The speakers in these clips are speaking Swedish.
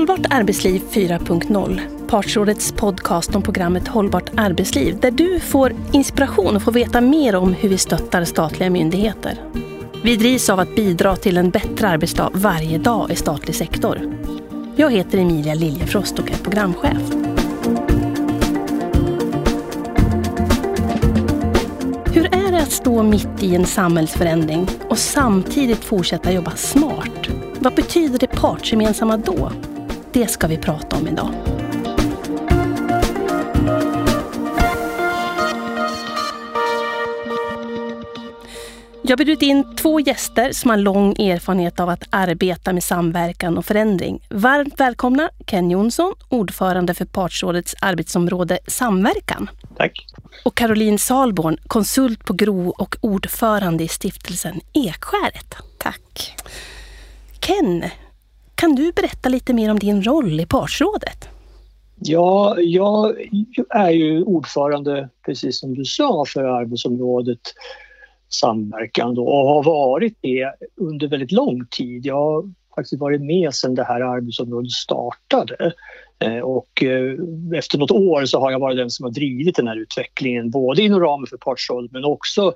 Hållbart arbetsliv 4.0, Partsrådets podcast om programmet Hållbart arbetsliv där du får inspiration och får veta mer om hur vi stöttar statliga myndigheter. Vi drivs av att bidra till en bättre arbetsdag varje dag i statlig sektor. Jag heter Emilia Liljefrost och är programchef. Hur är det att stå mitt i en samhällsförändring och samtidigt fortsätta jobba smart? Vad betyder det partsgemensamma då? Det ska vi prata om idag. Jag har bjudit in två gäster som har lång erfarenhet av att arbeta med samverkan och förändring. Varmt välkomna Ken Jonsson, ordförande för Partsrådets arbetsområde Samverkan. Tack. Och Caroline Salborn, konsult på GRO och ordförande i stiftelsen Ekskäret. Tack. Ken, kan du berätta lite mer om din roll i Partsrådet? Ja, jag är ju ordförande, precis som du sa, för arbetsområdet samverkan då, och har varit det under väldigt lång tid. Jag har faktiskt varit med sedan det här arbetsområdet startade. Eh, och eh, efter något år så har jag varit den som har drivit den här utvecklingen både inom ramen för partsrådet men också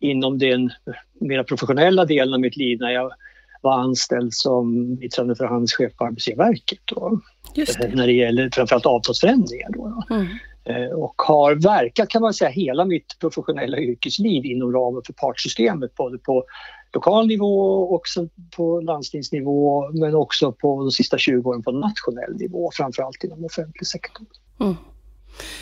inom den eh, mer professionella delen av mitt liv när jag var anställd som biträdande förhandlingschef på Arbetsgivarverket. Då, det. När det gäller framförallt avtalsförändringar. Då, då. Mm. Eh, och har verkat kan man säga hela mitt professionella yrkesliv inom ramen för partssystemet både på lokal nivå och på landstingsnivå men också på de sista 20 åren på nationell nivå framförallt inom offentlig sektor. Mm.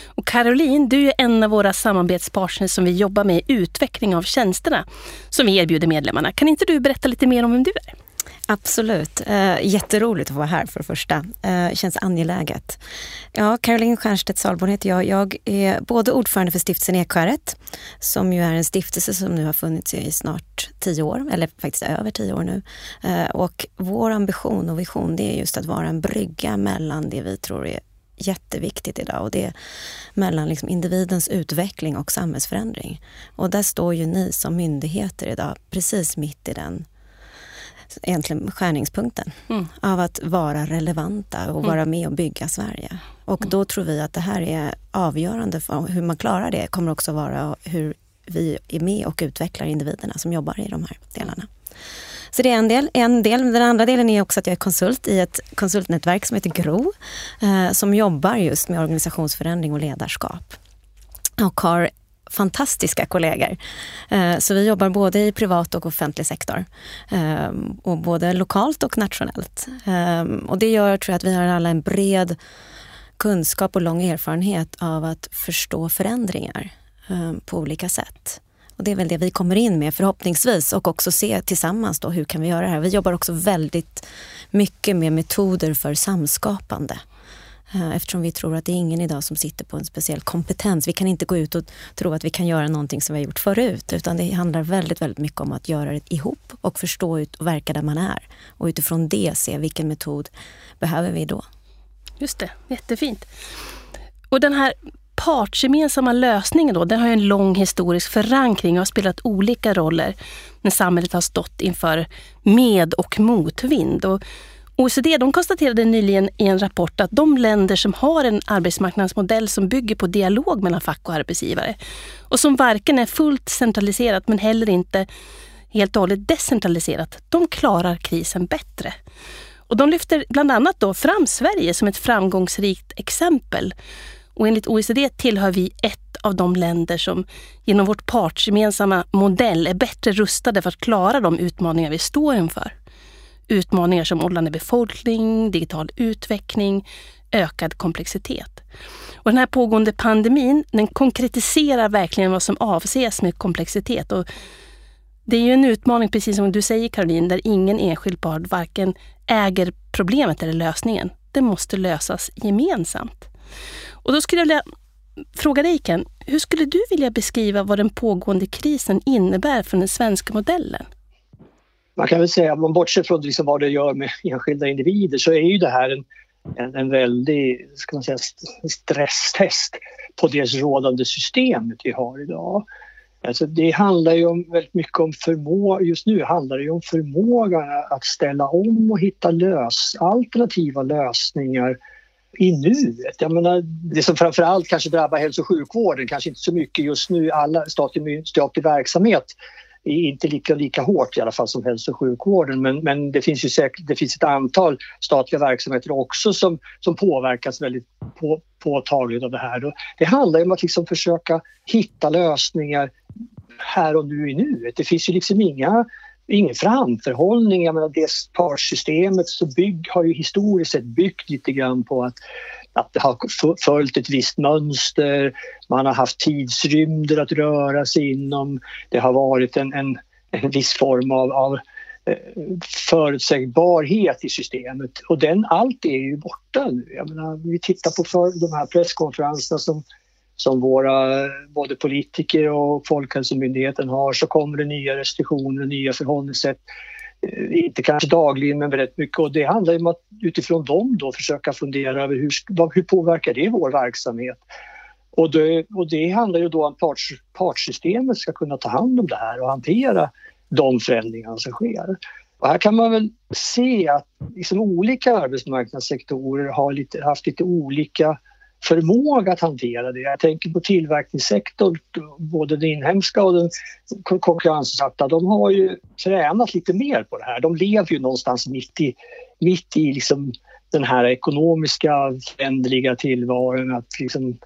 Och Caroline, du är en av våra samarbetspartners som vi jobbar med i utveckling av tjänsterna som vi erbjuder medlemmarna. Kan inte du berätta lite mer om vem du är? Absolut. Eh, jätteroligt att vara här för det första. Det känns angeläget. Ja, Caroline Stiernstedt Salborn heter jag. Jag är både ordförande för stiftelsen Ekskäret, som ju är en stiftelse som nu har funnits i snart tio år, eller faktiskt över tio år nu. Eh, och vår ambition och vision det är just att vara en brygga mellan det vi tror är jätteviktigt idag och det är mellan liksom individens utveckling och samhällsförändring. Och där står ju ni som myndigheter idag precis mitt i den egentligen skärningspunkten mm. av att vara relevanta och mm. vara med och bygga Sverige. Och mm. då tror vi att det här är avgörande för hur man klarar det kommer också vara hur vi är med och utvecklar individerna som jobbar i de här delarna. Så det är en del. En del. Den andra delen är också att jag är konsult i ett konsultnätverk som heter GRO, eh, som jobbar just med organisationsförändring och ledarskap. Och har fantastiska kollegor. Eh, så vi jobbar både i privat och offentlig sektor. Eh, och både lokalt och nationellt. Eh, och det gör tror jag att vi har alla en bred kunskap och lång erfarenhet av att förstå förändringar eh, på olika sätt. Och det är väl det vi kommer in med förhoppningsvis och också se tillsammans då hur kan vi göra det här. Vi jobbar också väldigt mycket med metoder för samskapande. Eh, eftersom vi tror att det är ingen idag som sitter på en speciell kompetens. Vi kan inte gå ut och tro att vi kan göra någonting som vi har gjort förut. Utan det handlar väldigt, väldigt mycket om att göra det ihop och förstå ut och verka där man är. Och utifrån det se vilken metod behöver vi då. Just det, jättefint. Och den här partsgemensamma lösningen då, den har en lång historisk förankring och har spelat olika roller när samhället har stått inför med och motvind. Och OECD de konstaterade nyligen i en rapport att de länder som har en arbetsmarknadsmodell som bygger på dialog mellan fack och arbetsgivare och som varken är fullt centraliserat men heller inte helt och hållet decentraliserat, de klarar krisen bättre. Och de lyfter bland annat då fram Sverige som ett framgångsrikt exempel. Och enligt OECD tillhör vi ett av de länder som genom vårt partsgemensamma modell är bättre rustade för att klara de utmaningar vi står inför. Utmaningar som åldrande befolkning, digital utveckling, ökad komplexitet. Och den här pågående pandemin den konkretiserar verkligen vad som avses med komplexitet. Och det är ju en utmaning, precis som du säger Caroline, där ingen enskild part varken äger problemet eller lösningen. Det måste lösas gemensamt. Och då skulle jag vilja fråga dig Ken, hur skulle du vilja beskriva vad den pågående krisen innebär för den svenska modellen? man kan väl säga, om man bortser från liksom vad det gör med enskilda individer så är ju det här en, en, en väldig ska man säga, stresstest på det rådande systemet vi har idag. Alltså det handlar ju om, väldigt mycket om förmåga, just nu handlar det ju om förmågan att ställa om och hitta lös, alternativa lösningar i nuet. Jag menar, det som framförallt kanske drabbar hälso och sjukvården, kanske inte så mycket just nu, alla statlig, statlig verksamhet inte lika, lika hårt i alla fall som hälso och sjukvården men, men det finns ju säkert det finns ett antal statliga verksamheter också som, som påverkas väldigt på, påtagligt av det här. Och det handlar om att liksom försöka hitta lösningar här och nu i nuet. Det finns ju liksom inga ingen framförhållning. Jag menar, det partssystemet så bygg, har ju historiskt sett byggt lite grann på att, att det har följt ett visst mönster. Man har haft tidsrymder att röra sig inom. Det har varit en, en, en viss form av, av eh, förutsägbarhet i systemet och den, allt är ju borta nu. Jag menar, vi tittar på för, de här presskonferenserna som som våra både politiker och Folkhälsomyndigheten har så kommer det nya restriktioner, nya förhållningssätt. Eh, inte kanske dagligen men rätt mycket och det handlar om att utifrån dem då försöka fundera över hur, hur påverkar det vår verksamhet? Och det, och det handlar ju då om att parts, partssystemet ska kunna ta hand om det här och hantera de förändringar som sker. Och här kan man väl se att liksom olika arbetsmarknadssektorer har lite, haft lite olika förmåga att hantera det. Jag tänker på tillverkningssektorn, både den inhemska och den konkurrensutsatta. De har ju tränat lite mer på det här. De lever ju någonstans mitt i, mitt i liksom den här ekonomiska ändliga tillvaron. Att liksom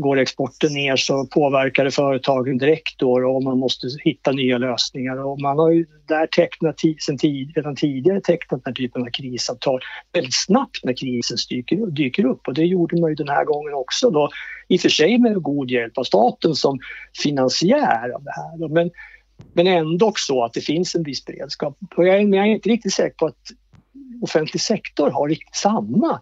går exporten ner så påverkar det företagen direkt då och man måste hitta nya lösningar. Och man har ju där tecknat sen tid, redan tidigare tecknat den här typen av krisavtal väldigt snabbt när krisen dyker, dyker upp och det gjorde man ju den här gången också då i och för sig med god hjälp av staten som finansiär av det här. Men, men ändå så att det finns en viss beredskap. Och jag, är, jag är inte riktigt säker på att offentlig sektor har riktigt samma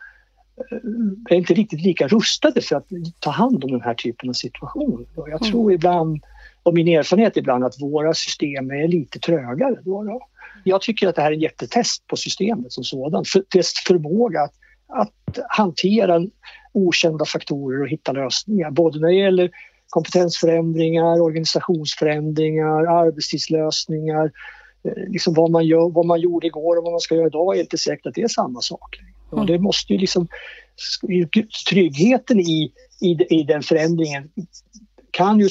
är inte riktigt lika rustade för att ta hand om den här typen av situationer. Och jag tror mm. ibland, och min erfarenhet ibland, att våra system är lite trögare. Då, då. Jag tycker att det här är en jättetest på systemet som sådant. För, dess förmåga att, att hantera okända faktorer och hitta lösningar. Både när det gäller kompetensförändringar, organisationsförändringar, arbetstidslösningar. Eh, liksom vad, man gör, vad man gjorde igår och vad man ska göra idag är inte säkert att det är samma sak. Och det måste ju liksom, tryggheten i, i, i den förändringen kan ju,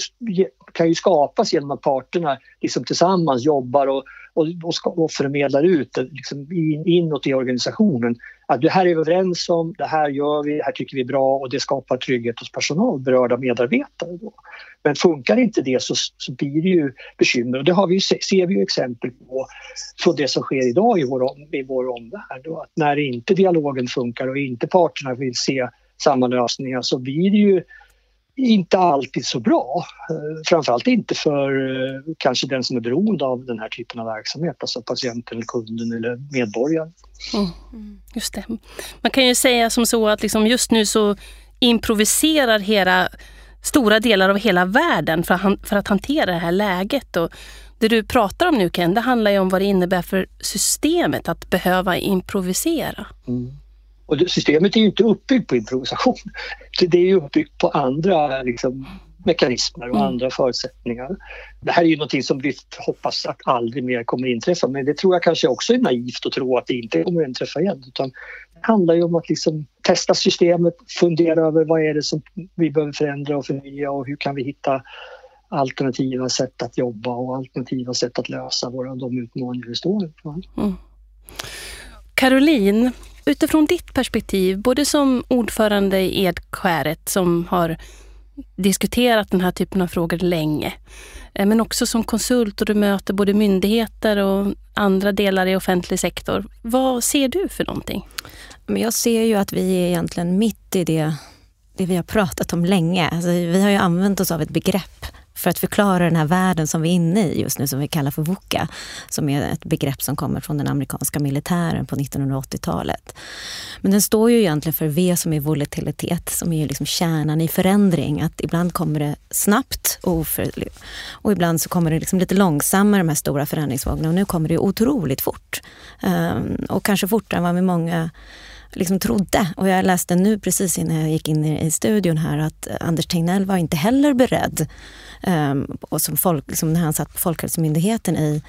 kan ju skapas genom att parterna liksom tillsammans jobbar och, och, och, och förmedlar ut det liksom in, inåt i organisationen. Att det här är vi överens om, det här gör vi, det här tycker vi är bra och det skapar trygghet hos personal, berörda medarbetare. Då. Men funkar inte det så, så blir det ju bekymmer och det har vi, ser vi ju exempel på från det som sker idag i vår, i vår omvärld. Då. Att när inte dialogen funkar och inte parterna vill se samma lösningar så blir det ju inte alltid så bra. Eh, framförallt inte för eh, kanske den som är beroende av den här typen av verksamhet, alltså patienten, kunden eller medborgaren. Mm. Just det. Man kan ju säga som så att liksom just nu så improviserar hela stora delar av hela världen för, för att hantera det här läget. Och det du pratar om nu Ken, det handlar ju om vad det innebär för systemet att behöva improvisera. Mm. Och systemet är ju inte uppbyggt på improvisation. Det är ju uppbyggt på andra liksom, mekanismer och mm. andra förutsättningar. Det här är ju någonting som vi hoppas att aldrig mer kommer inträffa men det tror jag kanske också är naivt att tro att det inte kommer inträffa igen. Utan det handlar ju om att liksom testa systemet, fundera över vad är det som vi behöver förändra och förnya och hur kan vi hitta alternativa sätt att jobba och alternativa sätt att lösa våra, de utmaningar vi står inför. Mm. Caroline, utifrån ditt perspektiv, både som ordförande i Edskäret som har diskuterat den här typen av frågor länge, eh, men också som konsult och du möter både myndigheter och andra delar i offentlig sektor. Vad ser du för någonting? Men jag ser ju att vi är egentligen mitt i det, det vi har pratat om länge. Alltså, vi har ju använt oss av ett begrepp för att förklara den här världen som vi är inne i just nu, som vi kallar för VUCA, som är ett begrepp som kommer från den amerikanska militären på 1980-talet. Men den står ju egentligen för V som är volatilitet, som är liksom kärnan i förändring. Att ibland kommer det snabbt och, och ibland så kommer det liksom lite långsammare, de här stora förändringsvågorna. Och nu kommer det otroligt fort. Um, och kanske fortare än vad vi många liksom trodde, och jag läste nu precis innan jag gick in i studion här, att Anders Tegnell var inte heller beredd, Ehm, och som, folk, liksom när han satt på Folkhälsomyndigheten, i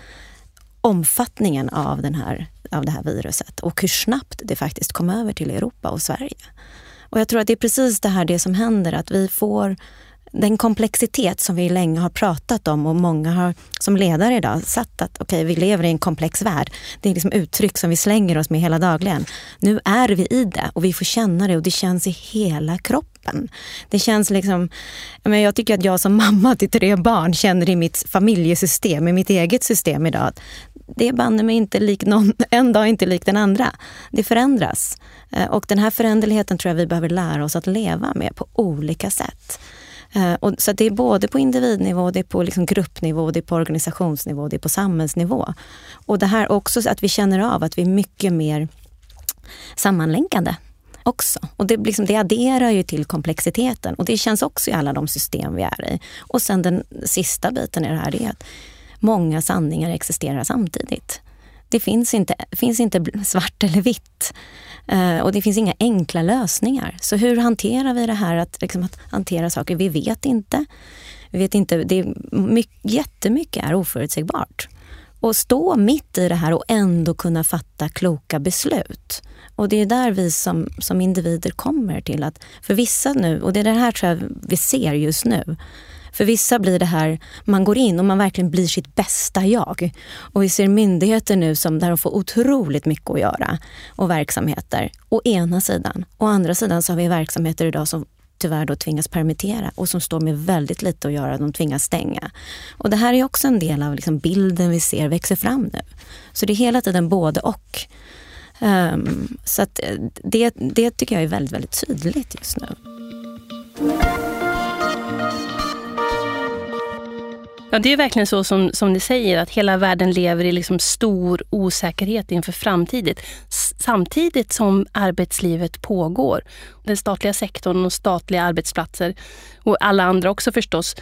omfattningen av, den här, av det här viruset och hur snabbt det faktiskt kom över till Europa och Sverige. Och jag tror att det är precis det här det som händer, att vi får den komplexitet som vi länge har pratat om och många har som ledare idag satt att okej, okay, vi lever i en komplex värld. Det är liksom uttryck som vi slänger oss med hela dagligen. Nu är vi i det och vi får känna det och det känns i hela kroppen. Det känns liksom, jag tycker att jag som mamma till tre barn känner i mitt familjesystem, i mitt eget system idag. att Det är banne mig inte lik någon, en dag inte lik den andra. Det förändras. Eh, och den här föränderligheten tror jag vi behöver lära oss att leva med på olika sätt. Eh, och, så det är både på individnivå, det är på liksom gruppnivå, det är på organisationsnivå, det är på samhällsnivå. Och det här också att vi känner av att vi är mycket mer sammanlänkade också. Och det, liksom, det adderar ju till komplexiteten och det känns också i alla de system vi är i. Och sen den sista biten i det här är att många sanningar existerar samtidigt. Det finns inte, finns inte svart eller vitt. Uh, och det finns inga enkla lösningar. Så hur hanterar vi det här att, liksom, att hantera saker? Vi vet inte. Vi vet inte det är mycket, jättemycket är oförutsägbart. Och stå mitt i det här och ändå kunna fatta kloka beslut. Och det är där vi som, som individer kommer till att, för vissa nu, och det är det här tror jag vi ser just nu, för vissa blir det här, man går in och man verkligen blir sitt bästa jag. Och vi ser myndigheter nu som där de får otroligt mycket att göra och verksamheter. Å ena sidan. Å andra sidan så har vi verksamheter idag som tyvärr då tvingas permittera och som står med väldigt lite att göra. De tvingas stänga. Och det här är också en del av liksom bilden vi ser växer fram nu. Så det är hela tiden både och. Um, så att eh, det, det tycker jag är väldigt, väldigt tydligt just nu. Ja, det är verkligen så som, som ni säger, att hela världen lever i liksom stor osäkerhet inför framtiden. Samtidigt som arbetslivet pågår. Den statliga sektorn och statliga arbetsplatser och alla andra också förstås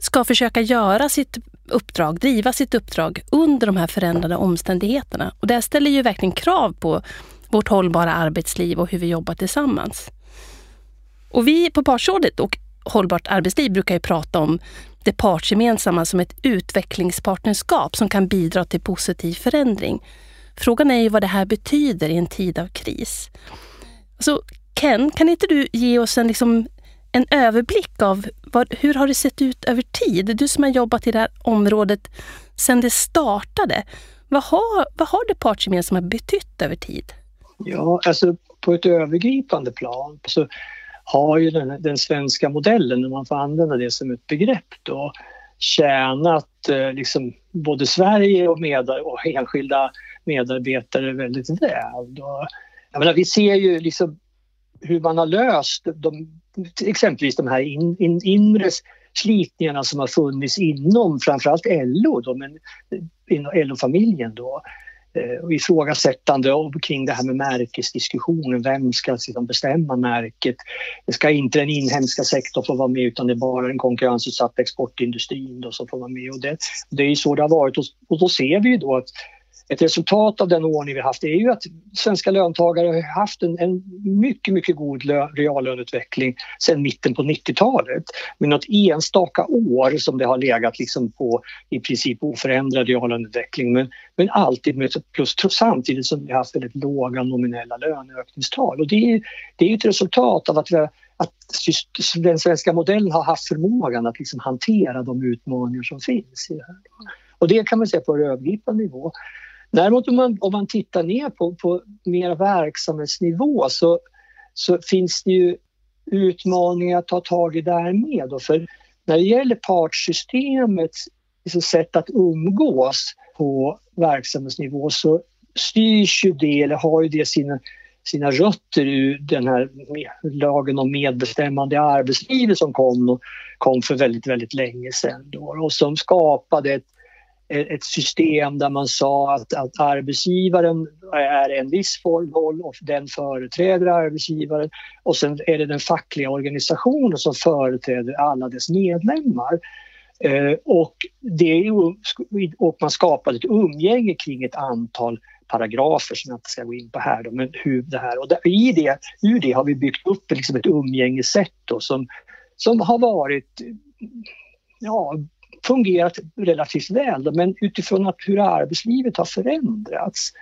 ska försöka göra sitt uppdrag, driva sitt uppdrag under de här förändrade omständigheterna. Och det ställer ju verkligen krav på vårt hållbara arbetsliv och hur vi jobbar tillsammans. Och vi på Partsrådet och Hållbart arbetsliv brukar ju prata om det partsgemensamma som ett utvecklingspartnerskap som kan bidra till positiv förändring. Frågan är ju vad det här betyder i en tid av kris. Så Ken, kan inte du ge oss en, liksom, en överblick av vad, hur har det sett ut över tid? Du som har jobbat i det här området sedan det startade. Vad har, vad har det partsgemensamma betytt över tid? Ja, alltså på ett övergripande plan så har ju den, den svenska modellen, om man får använda det som ett begrepp, då, tjänat eh, liksom, både Sverige och, med, och enskilda medarbetare väldigt väl. Då, jag menar, vi ser ju liksom hur man har löst de, exempelvis de här in, in, inre slitningarna som har funnits inom framförallt LO, då, men inom LO-familjen. Då eh, Eh, och ifrågasättande kring det här med märkesdiskussionen. Vem ska liksom bestämma märket? Det ska inte den inhemska sektorn få vara med utan det är bara den konkurrensutsatta exportindustrin då som får vara med. Och det, det är ju så det har varit och, då ser vi ju då att ett resultat av den ordning vi haft är ju att svenska löntagare har haft en, en mycket, mycket god reallöneutveckling sedan mitten på 90-talet. Med något enstaka år som det har legat liksom på i princip oförändrad reallöneutveckling men, men alltid med plus samtidigt som vi har haft väldigt låga nominella löneökningstal. Och det är, det är ett resultat av att vi har att den svenska modellen har haft förmågan att liksom hantera de utmaningar som finns i det här. Och det kan man säga på en övergripande nivå. Däremot om man, om man tittar ner på, på mer verksamhetsnivå så, så finns det ju utmaningar att ta tag i där med. Då. För när det gäller partssystemets liksom, sätt att umgås på verksamhetsnivå så styrs ju det, eller har ju det sina, sina rötter ur den här lagen om medbestämmande i arbetslivet som kom, kom för väldigt, väldigt länge sedan. Då, och som skapade ett ett system där man sa att, att arbetsgivaren är en viss roll och den företräder arbetsgivaren och sen är det den fackliga organisationen som företräder alla dess medlemmar. Eh, och, det, och man skapade ett umgänge kring ett antal paragrafer som jag inte ska gå in på här. Då, men hur det här, och där, i det, ur det har vi byggt upp liksom ett umgängessätt då, som, som har varit ja, fungerat relativt väl. Men utifrån att hur arbetslivet har förändrats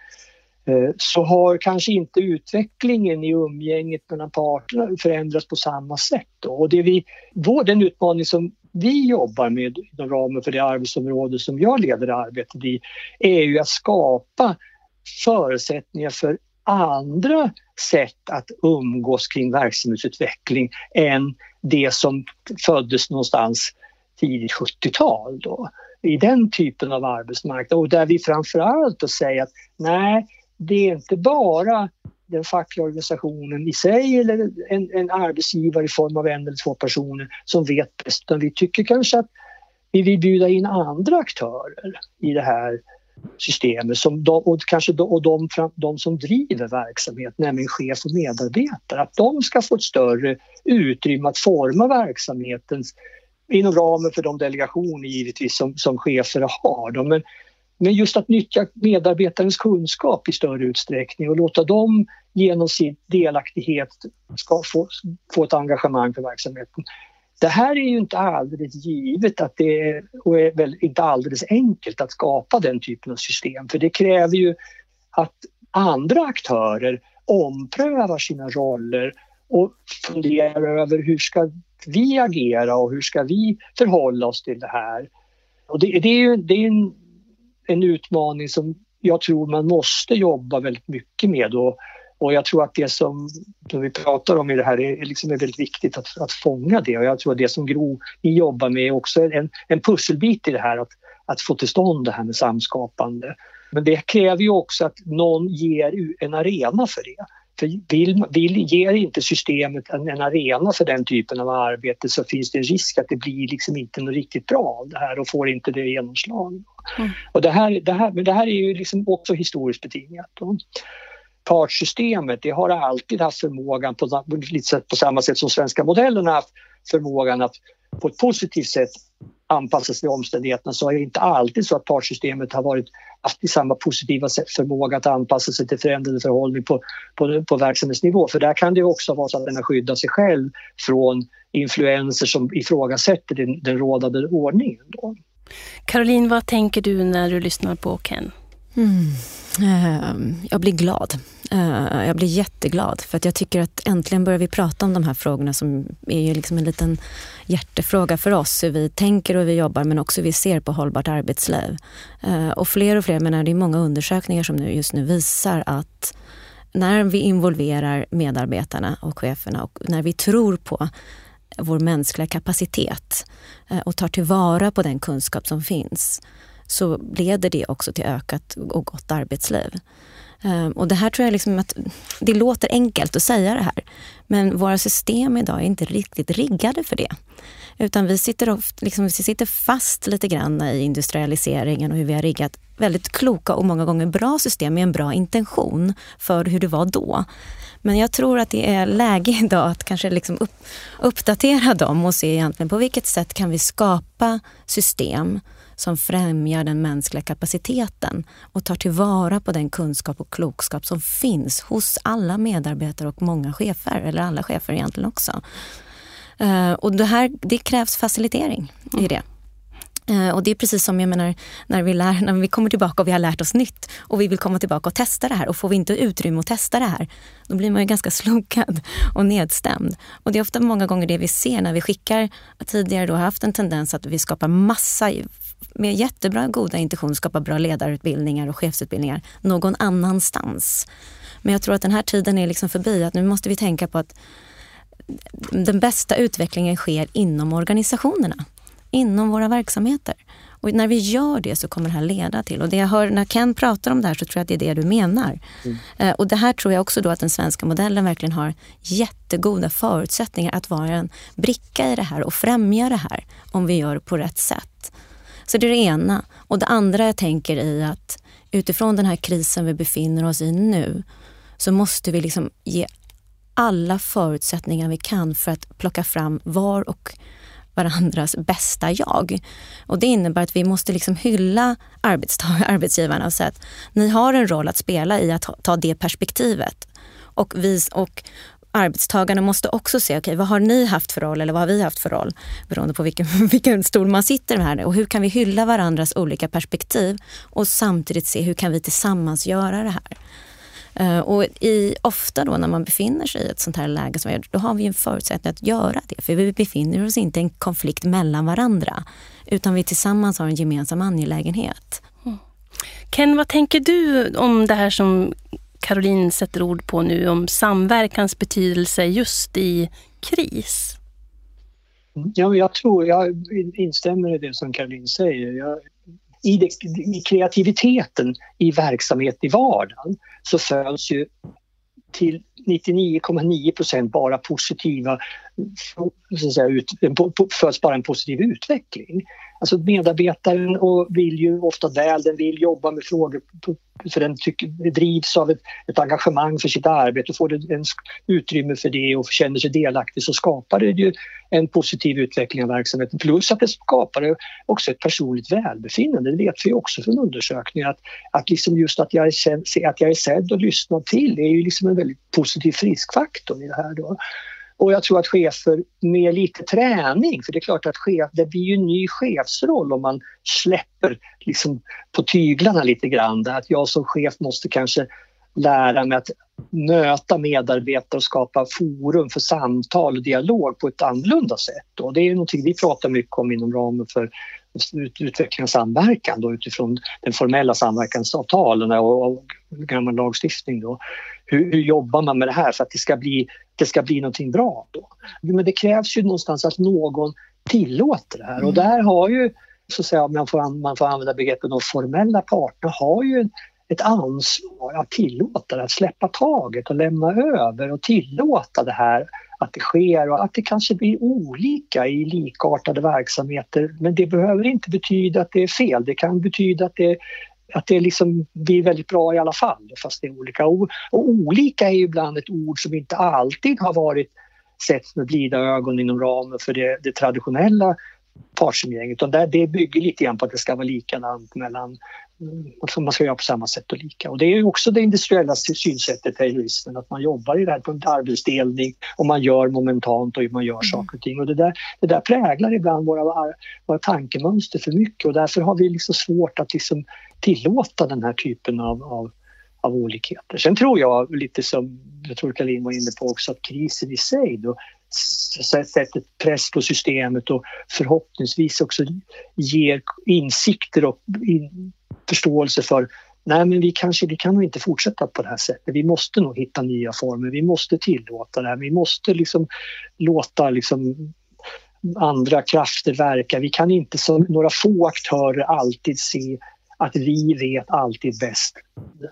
eh, så har kanske inte utvecklingen i umgänget mellan parterna förändrats på samma sätt. Då. Och det vi, vår, den utmaning som vi jobbar med inom ramen för det arbetsområde som jag leder arbetet i är ju att skapa förutsättningar för andra sätt att umgås kring verksamhetsutveckling än det som föddes någonstans tidigt 70-tal då, i den typen av arbetsmarknad och där vi framförallt då säger att nej, det är inte bara den fackliga organisationen i sig eller en, en arbetsgivare i form av en eller två personer som vet bäst. Utan vi tycker kanske att vi vill bjuda in andra aktörer i det här systemet som de, och kanske de, och de, de som driver verksamhet, nämligen chef och medarbetare, att de ska få ett större utrymme att forma verksamheten inom ramen för de delegationer givetvis som, som chefer har. Men men just att nyttja medarbetarens kunskap i större utsträckning och låta dem genom sin delaktighet ska få, få ett engagemang för verksamheten. Det här är ju inte alldeles givet att det är, och är väl inte alldeles enkelt att skapa den typen av system för det kräver ju att andra aktörer omprövar sina roller och funderar över hur ska vi agera och hur ska vi förhålla oss till det här. Och det, det är ju det är en en utmaning som jag tror man måste jobba väldigt mycket med. Och, och jag tror att det som, som vi pratar om i det här är, liksom är väldigt viktigt att, att fånga det. Och jag tror att det som Gro ni jobbar med är också en, en pusselbit i det här att, att få till stånd det här med samskapande. Men det kräver ju också att någon ger en arena för det. För vill, vill, ger inte systemet en, en, arena för den typen av arbete så finns det en risk att det blir liksom inte något riktigt bra av det här och får inte det genomslag. Mm. Och det här, det, här, men det här är ju liksom också historiskt betingat. Då. Partssystemet det har alltid haft förmågan, på, på samma sätt som svenska modellen har haft förmågan att på ett positivt sätt anpassas sig till omständigheterna så är det inte alltid så att partssystemet har varit haft samma positiva förmåga att anpassa sig till förändrade förhållanden på, på, på verksamhetsnivå. För där kan det också vara så att den har skyddat sig själv från influenser som ifrågasätter den, den rådande ordningen. Då. Caroline, vad tänker du när du lyssnar på Ken? Mm. Ehm, jag blir glad. Ehm, jag blir jätteglad för att jag tycker att äntligen börjar vi prata om de här frågorna som är ju liksom en liten hjärtefråga för oss. Hur vi tänker och hur vi jobbar men också hur vi ser på hållbart arbetsliv. Ehm, och fler och fler, menar, det är många undersökningar som nu, just nu visar att när vi involverar medarbetarna och cheferna och när vi tror på vår mänskliga kapacitet eh, och tar tillvara på den kunskap som finns så leder det också till ökat och gott arbetsliv. Ehm, och det här tror jag liksom att det låter enkelt att säga det här, men våra system idag är inte riktigt riggade för det. Utan vi sitter, ofta, liksom, vi sitter fast lite grann i industrialiseringen och hur vi har riggat väldigt kloka och många gånger bra system med en bra intention för hur det var då. Men jag tror att det är läge idag att kanske liksom upp, uppdatera dem och se egentligen på vilket sätt kan vi skapa system som främjar den mänskliga kapaciteten och tar tillvara på den kunskap och klokskap som finns hos alla medarbetare och många chefer, eller alla chefer egentligen också. Uh, och det, här, det krävs facilitering i det. Uh, och det är precis som jag menar när vi, lär, när vi kommer tillbaka och vi har lärt oss nytt och vi vill komma tillbaka och testa det här och får vi inte utrymme att testa det här, då blir man ju ganska slokad och nedstämd. Och det är ofta många gånger det vi ser när vi skickar, tidigare då haft en tendens att vi skapar massa med jättebra goda intentioner skapa bra ledarutbildningar och chefsutbildningar någon annanstans. Men jag tror att den här tiden är liksom förbi, att nu måste vi tänka på att den bästa utvecklingen sker inom organisationerna, inom våra verksamheter. Och när vi gör det så kommer det här leda till, och det jag hör när Ken pratar om det här så tror jag att det är det du menar. Mm. Eh, och det här tror jag också då att den svenska modellen verkligen har jättegoda förutsättningar att vara en bricka i det här och främja det här om vi gör på rätt sätt. Så det är det ena. Och det andra jag tänker i att utifrån den här krisen vi befinner oss i nu så måste vi liksom ge alla förutsättningar vi kan för att plocka fram var och varandras bästa jag. Och Det innebär att vi måste liksom hylla arbetsgivarna och säga att ni har en roll att spela i att ta det perspektivet. Och, vis, och arbetstagarna måste också se, okay, vad har ni haft för roll eller vad har vi haft för roll? Beroende på vilken, vilken stol man sitter här. Och hur kan vi hylla varandras olika perspektiv och samtidigt se hur kan vi tillsammans göra det här? Eh, och i, ofta då när man befinner sig i ett sånt här läge, som vi gör, då har vi en förutsättning att göra det. För vi befinner oss inte i en konflikt mellan varandra, utan vi tillsammans har en gemensam angelägenhet. Mm. Ken, vad tänker du om det här som Caroline sätter ord på nu om samverkans betydelse just i kris? Ja, jag tror, jag instämmer i det som Caroline säger. Jag, i, det, I kreativiteten i verksamhet i vardagen så föds ju till 99,9 procent bara positiva, så att säga, ut, föds bara en positiv utveckling. Alltså medarbetaren och vill ju ofta väl, den vill jobba med frågor för den tycker, drivs av ett, ett engagemang för sitt arbete och får det en utrymme för det och känner sig delaktig så skapar det ju en positiv utveckling av verksamheten. Plus att det skapar också ett personligt välbefinnande. Det vet vi också från undersökningar att, att liksom just att jag, är, att jag är sedd och lyssnad till är ju liksom en väldigt positiv friskfaktor i det här. Då. Och jag tror att chefer med lite träning, för det är klart att chef, det blir ju en ny chefsroll om man släpper liksom på tyglarna lite grann. Att jag som chef måste kanske lära mig att möta medarbetare och skapa forum för samtal och dialog på ett annorlunda sätt. Och det är någonting vi pratar mycket om inom ramen för utveckling och samverkan då, utifrån den formella samverkansavtalen och, och gammal lagstiftning. Då. Hur, hur, jobbar man med det här för att det ska bli, det ska bli någonting bra? Då? Men det krävs ju någonstans att någon tillåter det här och mm. där har ju, så att säga, man, får, man får använda begreppet de formella parterna har ju ett ansvar att tillåta det, att släppa taget och lämna över och tillåta det här att det sker och att det kanske blir olika i likartade verksamheter. Men det behöver inte betyda att det är fel. Det kan betyda att det, att det liksom blir väldigt bra i alla fall fast det är olika. Och, och olika är ju ibland ett ord som inte alltid har varit sett med blida ögon inom ramen för det, det traditionella partsumgänget. det bygger lite grann på att det ska vara likadant mellan man ska göra på samma sätt och lika. Och det är också det industriella synsättet i turismen, att man jobbar i det här på en arbetsdelning och man gör momentant och man gör mm. saker och ting. Och det där, det där präglar ibland våra, våra tankemönster för mycket och därför har vi liksom svårt att liksom tillåta den här typen av, av av olikheter. Sen tror jag, lite som jag tror Kalin var inne på också, att krisen i sig då sätter press på systemet och förhoppningsvis också ger insikter och in, förståelse för nej men vi kanske vi kan nog inte fortsätta på det här sättet. Vi måste nog hitta nya former. Vi måste tillåta det här. Vi måste liksom låta liksom andra krafter verka. Vi kan inte som några få aktörer alltid se att vi vet alltid bäst,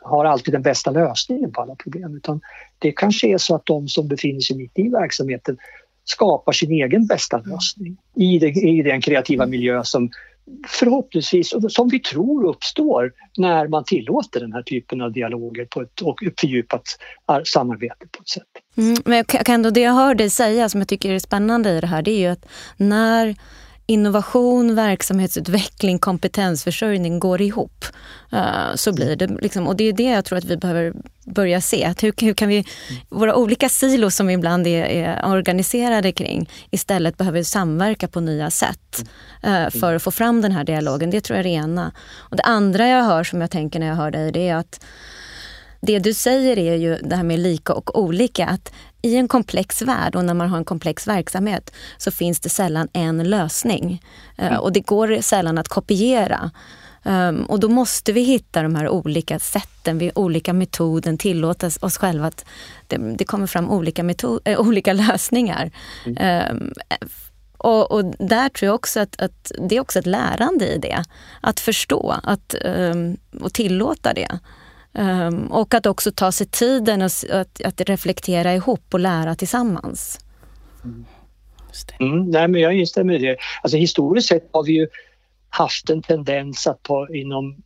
har alltid den bästa lösningen på alla problem. Utan det kanske är så att de som befinner sig mitt i verksamheten skapar sin egen bästa lösning i, det, i den kreativa miljö som förhoppningsvis, som vi tror uppstår när man tillåter den här typen av dialoger på ett, och fördjupat samarbete på ett sätt. Mm, men jag kan ändå, det jag hör dig säga som jag tycker är spännande i det här, det är ju att när innovation, verksamhetsutveckling, kompetensförsörjning går ihop. Uh, så blir det. Liksom, och det är det jag tror att vi behöver börja se. Att hur, hur kan vi, våra olika silos som vi ibland är, är, organiserade kring istället behöver samverka på nya sätt uh, för att få fram den här dialogen. Det tror jag är det ena. Och det andra jag hör som jag tänker när jag hör dig det är att det du säger är ju det här med lika och olika. Att i en komplex värld och när man har en komplex verksamhet så finns det sällan en lösning. Eh, mm. Och det går sällan att kopiera. Um, och då måste vi hitta de här olika sätten, vi olika metoden, tillåta oss själva att det, det kommer fram olika, metod, äh, olika lösningar. Mm. Um, och, och, där tror jag också att, att, det är också ett lärande i det. Att förstå att, um, och tillåta det. Um, och att också ta sig tiden att, att, att, reflektera ihop och lära tillsammans. Mm, nej, men jag instämmer i det. Alltså, historiskt sett har vi ju haft en tendens att på, inom...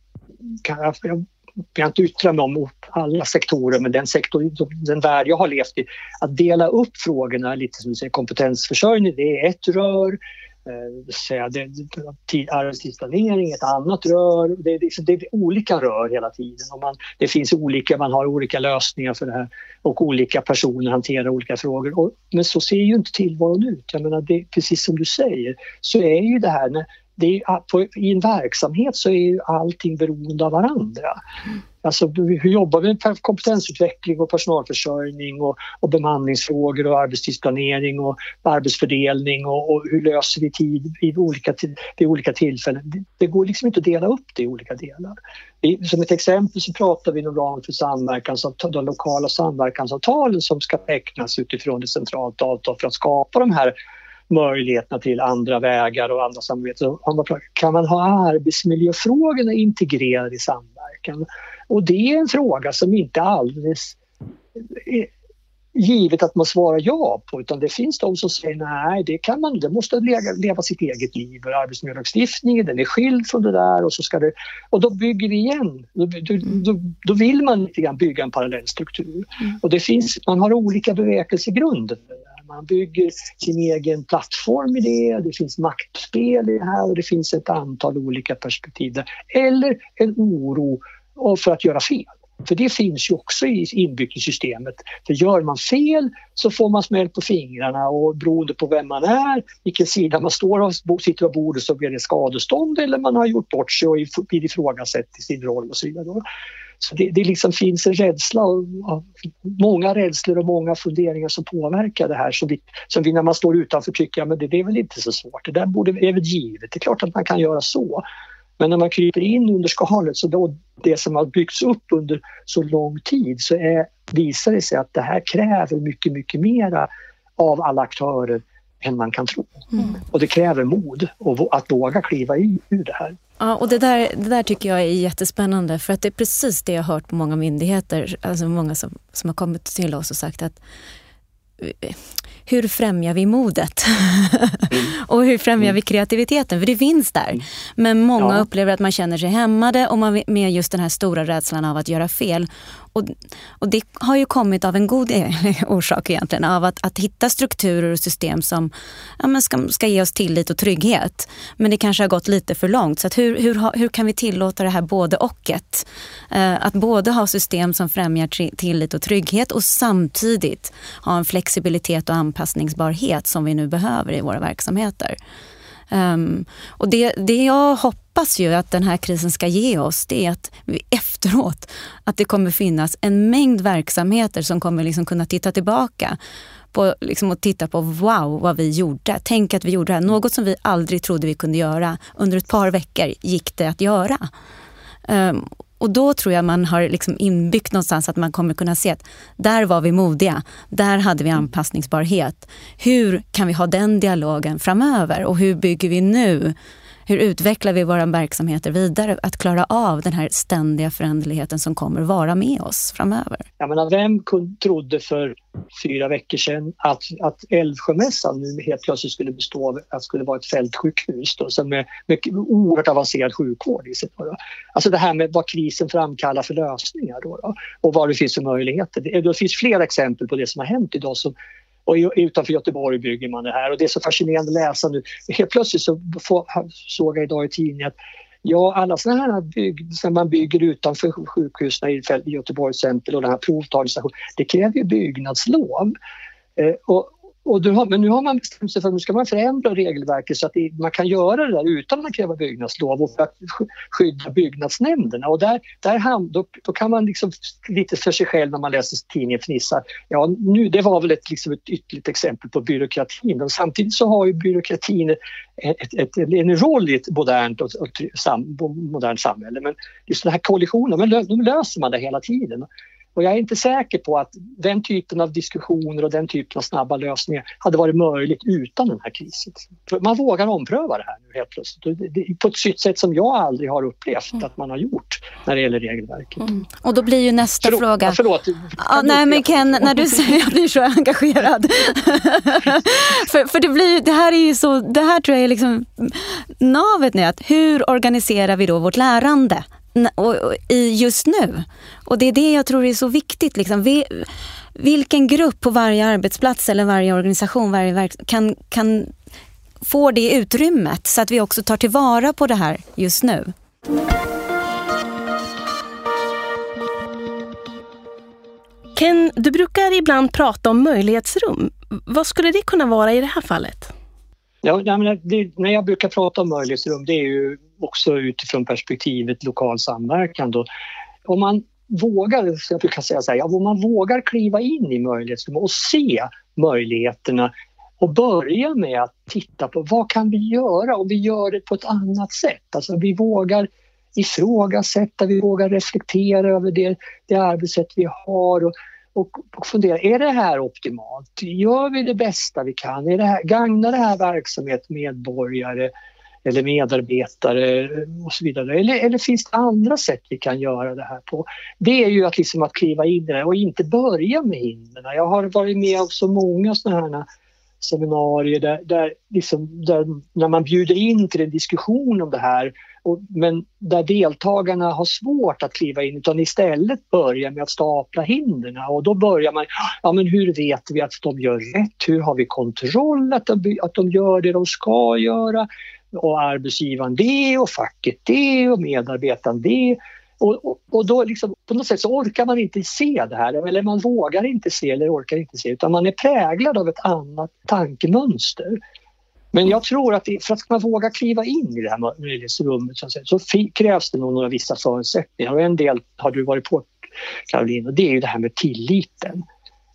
Kan jag, jag kan inte yttra mig om alla sektorer, men den, sektor, den värld jag har levt i, att dela upp frågorna lite som du säger, kompetensförsörjning, det är ett rör, Eh, säga, det, arbetstidsplanering, ett annat rör. Det, det, liksom, det, är olika rör hela tiden. Och man, det finns olika, man har olika lösningar för det här och olika personer hanterar olika frågor. Och, men så ser ju inte tillvaron ut. Jag menar, det, precis som du säger så är ju det här när, det är, på, I en verksamhet så är ju allting beroende av varandra. Alltså, hur jobbar vi med kompetensutveckling och personalförsörjning och, och bemanningsfrågor och arbetstidsplanering och arbetsfördelning och, och hur löser vi tid vid olika, vid olika tillfällen? Det, det, går liksom inte att dela upp det i olika delar. Som ett exempel så pratar vi inom ramen för samverkansavtal, de lokala samverkansavtalen som ska tecknas utifrån ett centralt avtal för att skapa de här möjligheterna till andra vägar och andra samarbeten. Kan man ha arbetsmiljöfrågorna integrerade i samverkan? Och det är en fråga som inte alldeles givet att man svarar ja på utan det finns de som säger nej, det kan man det måste leva, leva sitt eget liv. Arbetsmiljölagstiftningen den är skild från det där och så ska det... Och då bygger vi igen. Då, då, då vill man lite grann bygga en parallell struktur. Mm. Och det finns, man har olika bevekelsegrunder. Man bygger sin egen plattform i det, det finns maktspel i det här och det finns ett antal olika perspektiv där. Eller en oro för att göra fel. För det finns ju också inbyggt i systemet. För gör man fel så får man smäll på fingrarna och beroende på vem man är, vilken sida man står och sitter vid bordet så blir det skadestånd eller man har gjort bort sig och blir ifrågasatt i sin roll och så vidare. Så det, det liksom finns en rädsla, och, många rädslor och många funderingar som påverkar det här som vi, som vi när man står utanför tycker att det, det är väl inte så svårt, det där borde, är väl givet, det är klart att man kan göra så. Men när man kryper in under skalet, så då det som har byggts upp under så lång tid, så är, visar det sig att det här kräver mycket, mycket mera av alla aktörer än man kan tro. Mm. Och det kräver mod och att våga kliva i, ur det här. Ja, och det där, det där tycker jag är jättespännande för att det är precis det jag har hört på många myndigheter, alltså många som, som har kommit till oss och sagt att hur främjar vi modet? Mm. och hur främjar vi kreativiteten? För det finns där. Mm. Men många ja. upplever att man känner sig hämmade och man med just den här stora rädslan av att göra fel. Och, och det har ju kommit av en god e- orsak egentligen, av att, att hitta strukturer och system som ja, men ska, ska ge oss tillit och trygghet. Men det kanske har gått lite för långt. Så hur, hur, hur kan vi tillåta det här både ochet? Eh, att både ha system som främjar tillit och trygghet och samtidigt ha en flexibilitet och anpassningsbarhet som vi nu behöver i våra verksamheter. Um, och det, det jag hoppas ju att den här krisen ska ge oss, det är att vi efteråt, att det kommer finnas en mängd verksamheter som kommer liksom kunna titta tillbaka på, liksom, och titta på wow vad vi gjorde. Tänk att vi gjorde det här. Något som vi aldrig trodde vi kunde göra. Under ett par veckor gick det att göra. Um, och då tror jag man har liksom inbyggt någonstans att man kommer kunna se att där var vi modiga, där hade vi anpassningsbarhet. Hur kan vi ha den dialogen framöver och hur bygger vi nu hur utvecklar vi våra verksamheter vidare? Att klara av den här ständiga föränderligheten som kommer vara med oss framöver. Jag menar, vem trodde för fyra veckor sedan att, att Älvsjömässan nu helt plötsligt skulle bestå av att skulle vara ett fältsjukhus då, som med, med oerhört avancerad sjukvård i sig. Då, Alltså det här med vad krisen framkallar för lösningar då, då och vad det finns för möjligheter. Det, det finns flera exempel på det som har hänt idag som och utanför Göteborg bygger man det här och det är så fascinerande att läsa nu. Helt plötsligt så såg jag idag i tidningen att Ja, alla sådana här bygg, som man bygger utanför sjukhusen i Göteborg exempel och den här provtagningsstationen, det kräver ju byggnadslov. Eh, och, och har, men nu har man bestämt sig för att nu ska man förändra regelverket så att det, man kan göra det där utan att kräva byggnadslov och för att skydda byggnadsnämnderna. Och där, där ham, då, då, kan man liksom lite för sig själv när man läser tidningen fnissa. Ja, nu, det var väl ett, liksom ett ytterligt exempel på byråkratin. Och samtidigt så har ju byråkratin ett, ett, en roll i ett modernt, och, och, sam, modernt samhälle. Men just den här kollisionen, men nu löser man det hela tiden. Och jag är inte säker på att den typen av diskussioner och den typen av snabba lösningar hade varit möjligt utan den här krisen. För man vågar ompröva det här nu helt plötsligt. På ett sätt som jag aldrig har upplevt mm. att man har gjort när det gäller regelverket. Mm. Och då blir ju nästa förlåt, fråga... Förlåt. Ja, nej men Ken, när du säger jag blir så engagerad. för för det, blir, det här är ju så, det här tror jag är liksom navet nu. Att hur organiserar vi då vårt lärande? I just nu. Och det är det jag tror är så viktigt. Liksom. Vi, vilken grupp på varje arbetsplats eller varje organisation varje verk, kan, kan får det utrymmet så att vi också tar tillvara på det här just nu. Ken, du brukar ibland prata om möjlighetsrum. Vad skulle det kunna vara i det här fallet? Ja, när jag brukar prata om möjlighetsrum det är ju också utifrån perspektivet lokal samverkan. Då. Om man vågar, jag brukar säga så här, om man vågar kliva in i möjlighetsrummet och se möjligheterna och börja med att titta på vad kan vi göra och vi gör det på ett annat sätt. Alltså vi vågar ifrågasätta, vi vågar reflektera över det, det arbetssätt vi har och, och, och fundera, är det här optimalt? Gör vi det bästa vi kan? Är det här, gagnar det här verksamhet, medborgare eller medarbetare och så vidare? Eller, eller finns det andra sätt vi kan göra det här på? Det är ju att, liksom att kliva in i det och inte börja med hindren. Jag har varit med om så många sådana här seminarier där, där, liksom, där, när man bjuder in till en diskussion om det här och, men där deltagarna har svårt att kliva in utan istället börjar med att stapla hindren och då börjar man, ja men hur vet vi att de gör rätt? Hur har vi kontroll att de, att de gör det de ska göra? Och arbetsgivaren det och facket det och medarbetaren det. Och, och, och, då liksom, på något sätt så orkar man inte se det här eller man vågar inte se eller orkar inte se utan man är präglad av ett annat tankemönster. Men jag tror att för att man våga kliva in i det här möjlighetsrummet så, så krävs det nog några vissa förutsättningar och en del har du varit på Caroline och det är ju det här med tilliten.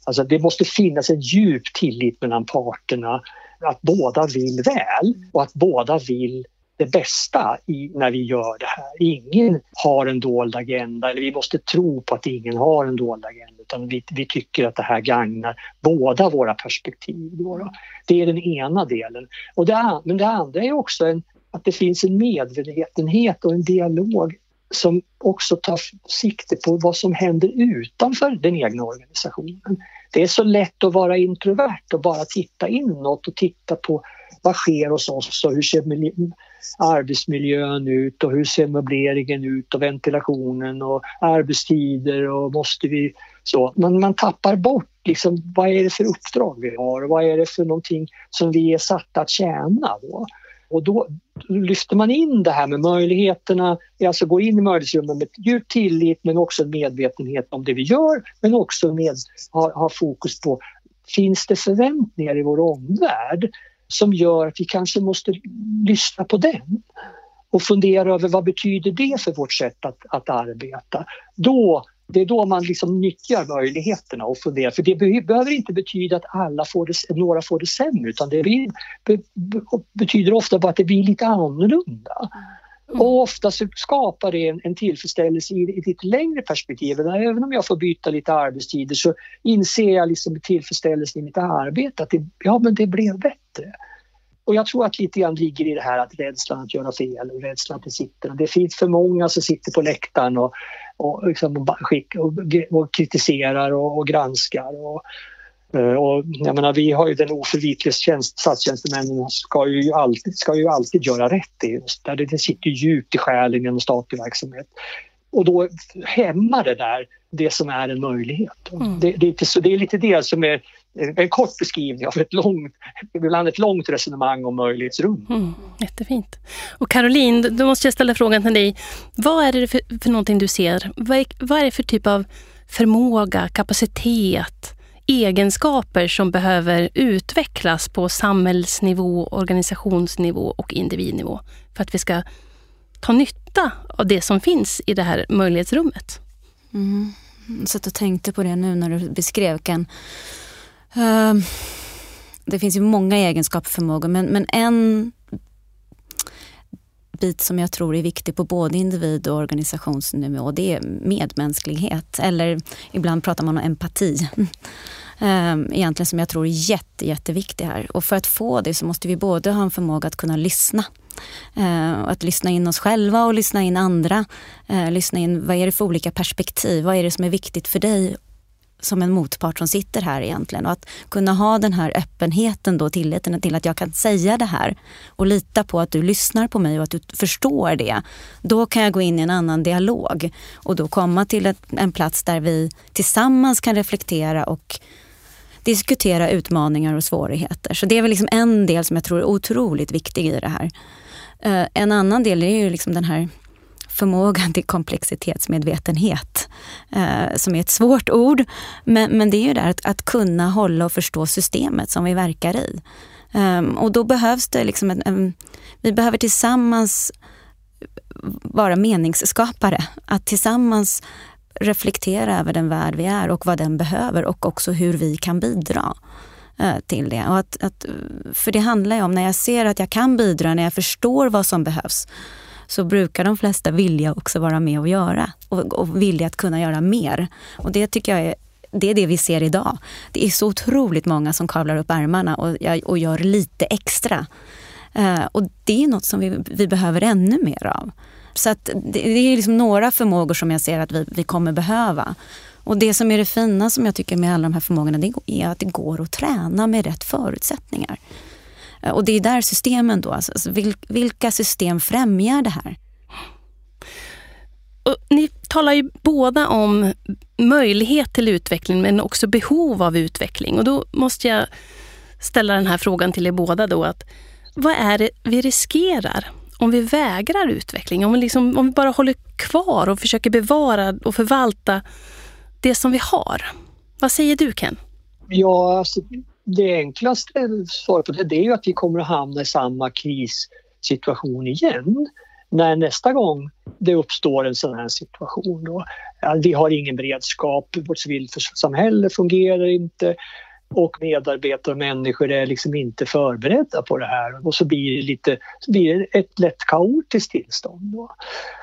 Alltså det måste finnas en djup tillit mellan parterna att båda vill väl och att båda vill det bästa i, när vi gör det här. Ingen har en dold agenda, eller vi måste tro på att ingen har en dold agenda utan vi, vi tycker att det här gagnar båda våra perspektiv. Det är den ena delen. Och det, men det andra är också en, att det finns en medvetenhet och en dialog som också tar sikte på vad som händer utanför den egna organisationen. Det är så lätt att vara introvert och bara titta inåt och titta på vad sker hos oss och hur ser arbetsmiljön ut och hur ser möbleringen ut och ventilationen och arbetstider och måste vi så. Man, man tappar bort liksom, vad är det för uppdrag vi har och vad är det för någonting som vi är satta att tjäna då. Och då lyfter man in det här med möjligheterna, alltså går in i möjlighetsrummet med djup tillit men också en medvetenhet om det vi gör men också med, ha, ha fokus på finns det förväntningar i vår omvärld som gör att vi kanske måste lyssna på den och fundera över vad betyder det för vårt sätt att, att arbeta. Då, det är då man liksom nyttjar möjligheterna och funderar. För det behöver inte betyda att alla får det, några får det sämre utan det be, be, betyder ofta bara att det blir lite annorlunda. Mm. Och ofta skapar det en, en tillfredsställelse i, i ett lite längre perspektiv. Även om jag får byta lite arbetstider så inser jag liksom tillfredsställelsen i mitt arbete att det, ja, men det blev bättre. Och jag tror att lite grann ligger i det här att rädslan att göra fel och rädslan att det sitter. Det finns för många som sitter på läktaren och, och, liksom och, och, och kritiserar och, och granskar. Och, Eh, och jag menar, vi har ju den oförvitliga tjänst, statstjänstemännen ska ju alltid, ska ju alltid göra rätt. I, där det sitter djupt i själen genom statlig verksamhet. Och då hämmar det där det som är en möjlighet. Mm. Det, det, så det är lite det som är en kort beskrivning av ett långt, ibland ett långt resonemang om möjlighetsrum. Mm, jättefint. Och Caroline, då måste jag ställa frågan till dig. Vad är det för, för någonting du ser? Vad är, vad är det för typ av förmåga, kapacitet, egenskaper som behöver utvecklas på samhällsnivå, organisationsnivå och individnivå för att vi ska ta nytta av det som finns i det här möjlighetsrummet. Mm. Jag satt och tänkte på det nu när du beskrev Ken. Uh, det finns ju många egenskaper och förmågor men, men en bit som jag tror är viktig på både individ och organisationsnivå det är medmänsklighet. Eller ibland pratar man om empati. Ehm, egentligen som jag tror är jätte, jätteviktig här. Och för att få det så måste vi både ha en förmåga att kunna lyssna. Ehm, att lyssna in oss själva och lyssna in andra. Lyssna in vad är det för olika perspektiv? Vad är det som är viktigt för dig som en motpart som sitter här egentligen. Och att kunna ha den här öppenheten då, tilliten till att jag kan säga det här och lita på att du lyssnar på mig och att du förstår det. Då kan jag gå in i en annan dialog och då komma till ett, en plats där vi tillsammans kan reflektera och diskutera utmaningar och svårigheter. Så det är väl liksom en del som jag tror är otroligt viktig i det här. Eh, en annan del är ju liksom den här förmågan till komplexitetsmedvetenhet, eh, som är ett svårt ord. Men, men det är ju det att, att kunna hålla och förstå systemet som vi verkar i. Um, och då behövs det liksom en, en, vi behöver tillsammans vara meningsskapare. Att tillsammans reflektera över den värld vi är och vad den behöver och också hur vi kan bidra uh, till det. Och att, att, för det handlar ju om när jag ser att jag kan bidra, när jag förstår vad som behövs, så brukar de flesta vilja också vara med och göra och, och vilja att kunna göra mer. Och det tycker jag är det är det vi ser idag. Det är så otroligt många som kavlar upp ärmarna och, och gör lite extra. Uh, och det är något som vi, vi behöver ännu mer av. Så att det, det är liksom några förmågor som jag ser att vi, vi kommer behöva. Och det som är det fina som jag tycker med alla de här förmågorna det är att det går att träna med rätt förutsättningar. Uh, och det är där systemen då, alltså, alltså vilka system främjar det här? Och ni talar ju båda om möjlighet till utveckling men också behov av utveckling. Och då måste jag ställa den här frågan till er båda då. Att vad är det vi riskerar om vi vägrar utveckling? Om vi, liksom, om vi bara håller kvar och försöker bevara och förvalta det som vi har. Vad säger du Ken? Ja, alltså, det enklaste svaret på det, det är ju att vi kommer att hamna i samma krissituation igen när nästa gång det uppstår en sån här situation. Då, vi har ingen beredskap, vårt civilsamhälle fungerar inte och medarbetare och människor är liksom inte förberedda på det här och så blir det, lite, så blir det ett lätt kaotiskt tillstånd. Då.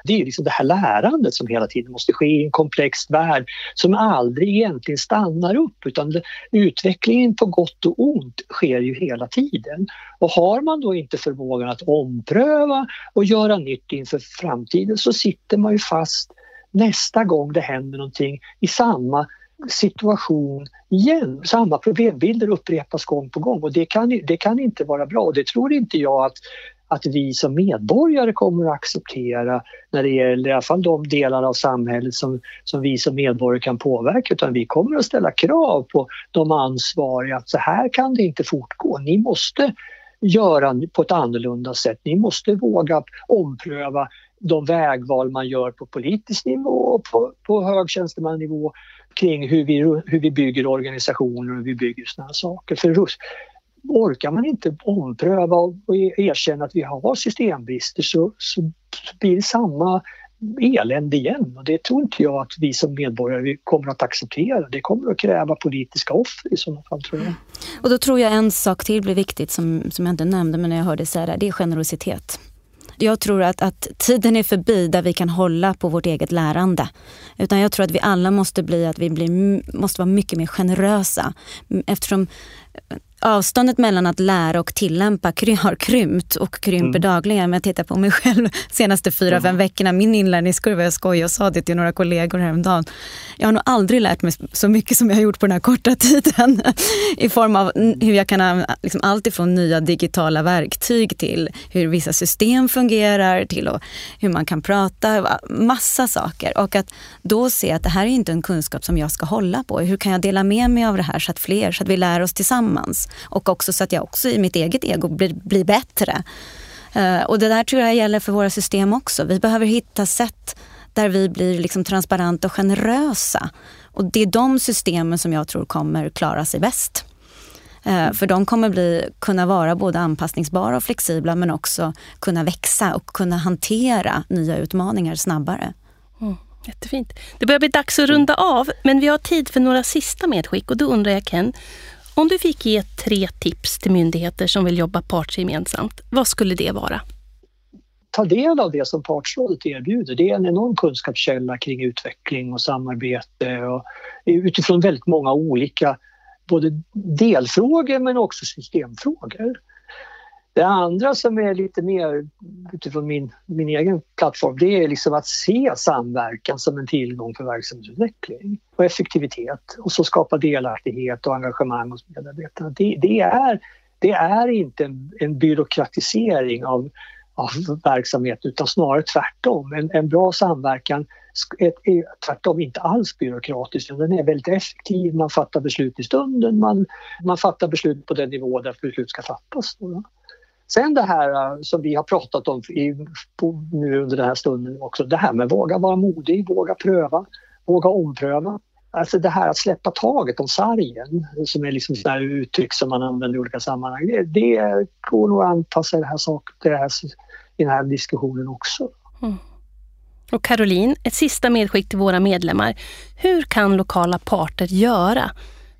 Det är liksom det här lärandet som hela tiden måste ske i en komplex värld som aldrig egentligen stannar upp utan utvecklingen på gott och ont sker ju hela tiden. Och har man då inte förmågan att ompröva och göra nytt inför framtiden så sitter man ju fast nästa gång det händer någonting i samma situation igen. Samma problembilder upprepas gång på gång och det kan, det kan inte vara bra och det tror inte jag att, att vi som medborgare kommer att acceptera när det gäller i alla fall de delar av samhället som, som vi som medborgare kan påverka utan vi kommer att ställa krav på de ansvariga att så här kan det inte fortgå. Ni måste göra på ett annorlunda sätt. Ni måste våga ompröva de vägval man gör på politisk nivå och på, på högtjänstemannanivå kring hur vi, hur vi bygger organisationer och hur vi bygger sådana saker. För orkar man inte ompröva och e- erkänna att vi har systembrister så, så blir det samma elände igen och det tror inte jag att vi som medborgare kommer att acceptera. Det kommer att kräva politiska offer i sådana fall tror jag. Och då tror jag en sak till blir viktigt som, som jag inte nämnde men när jag hörde säga det, det är generositet jag tror att, att tiden är förbi där vi kan hålla på vårt eget lärande. Utan jag tror att vi alla måste bli att vi blir, måste vara mycket mer generösa. Eftersom avståndet mellan att lära och tillämpa har krympt och krymper mm. dagligen. Om jag tittar på mig själv senaste fyra, mm. fem veckorna, min inlärningskurva, jag skojade och sa det till några kollegor häromdagen. Jag har nog aldrig lärt mig så mycket som jag har gjort på den här korta tiden. I form av hur jag kan, liksom allt ifrån nya digitala verktyg till hur vissa system fungerar, till hur man kan prata, massa saker. Och att då se att det här är inte en kunskap som jag ska hålla på. Hur kan jag dela med mig av det här så att fler, så att vi lär oss tillsammans? Och också så att jag också i mitt eget ego blir, blir bättre. Eh, och det där tror jag gäller för våra system också. Vi behöver hitta sätt där vi blir liksom transparenta och generösa. Och det är de systemen som jag tror kommer klara sig bäst. Eh, för de kommer bli, kunna vara både anpassningsbara och flexibla men också kunna växa och kunna hantera nya utmaningar snabbare. Mm, jättefint. Det börjar bli dags att runda av men vi har tid för några sista medskick och då undrar jag Ken, om du fick ge tre tips till myndigheter som vill jobba partsgemensamt, vad skulle det vara? Ta del av det som Partsrådet erbjuder. Det är en enorm kunskapskälla kring utveckling och samarbete och utifrån väldigt många olika både delfrågor men också systemfrågor. Det andra som är lite mer utifrån min, min egen plattform det är liksom att se samverkan som en tillgång för verksamhetsutveckling och effektivitet och så skapa delaktighet och engagemang hos medarbetarna. Det, det är, det är inte en, en byråkratisering av, av verksamhet utan snarare tvärtom. En, en bra samverkan är tvärtom inte alls byråkratisk den är väldigt effektiv. Man fattar beslut i stunden, man, man fattar beslut på den nivå där beslut ska fattas. Sen det här äh, som vi har pratat om i, på, nu under den här stunden också, det här med våga vara modig, våga pröva, våga ompröva. Alltså det här att släppa taget om sargen, som är liksom sådana uttryck som man använder i olika sammanhang, det, det går nog att anpassa det här, sak, det här, i den här diskussionen också. Mm. Och Caroline, ett sista medskick till våra medlemmar. Hur kan lokala parter göra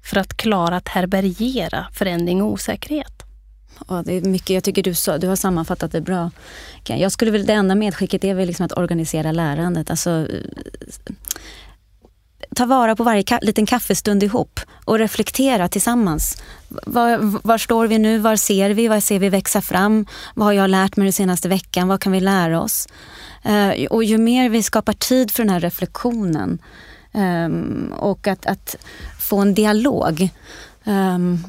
för att klara att härbärgera förändring och osäkerhet? Och det är mycket, jag tycker du, så, du har sammanfattat det bra. Jag skulle väl, det enda medskicket är väl liksom att organisera lärandet. Alltså, eh, ta vara på varje ka liten kaffestund ihop och reflektera tillsammans. Var, var, står vi nu? Var ser vi? Vad ser vi växa fram? Vad har jag lärt mig den senaste veckan? Vad kan vi lära oss? Uh, och ju mer vi skapar tid för den här reflektionen um, och att, att, få en dialog um,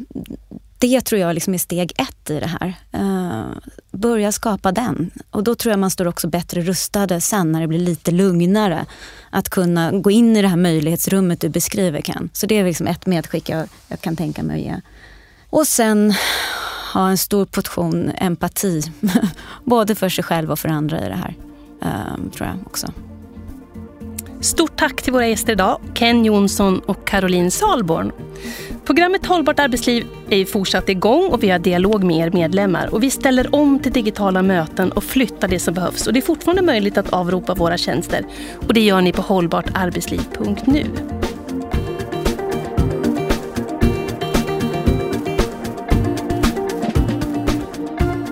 det tror jag liksom är steg ett i det här. Uh, börja skapa den. Och då tror jag man står också bättre rustade sen när det blir lite lugnare. Att kunna gå in i det här möjlighetsrummet du beskriver Ken. Så det är liksom ett medskick jag, jag kan tänka mig att ge. Och sen ha en stor portion empati. Både för sig själv och för andra i det här. Uh, tror jag också. Stort tack till våra gäster idag, Ken Jonsson och Caroline Salborn. Programmet Hållbart arbetsliv är fortsatt igång och vi har dialog med er medlemmar. Och vi ställer om till digitala möten och flyttar det som behövs. Och det är fortfarande möjligt att avropa våra tjänster. Och det gör ni på hållbartarbetsliv.nu.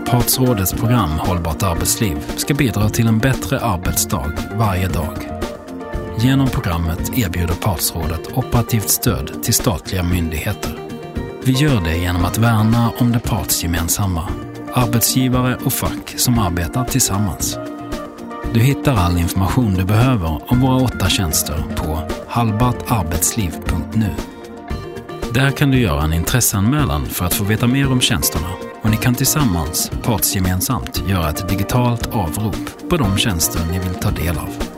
Partsrådets program Hållbart arbetsliv ska bidra till en bättre arbetsdag varje dag. Genom programmet erbjuder Partsrådet operativt stöd till statliga myndigheter. Vi gör det genom att värna om det partsgemensamma, arbetsgivare och fack som arbetar tillsammans. Du hittar all information du behöver om våra åtta tjänster på halbartarbetsliv.nu. Där kan du göra en intresseanmälan för att få veta mer om tjänsterna och ni kan tillsammans, partsgemensamt, göra ett digitalt avrop på de tjänster ni vill ta del av.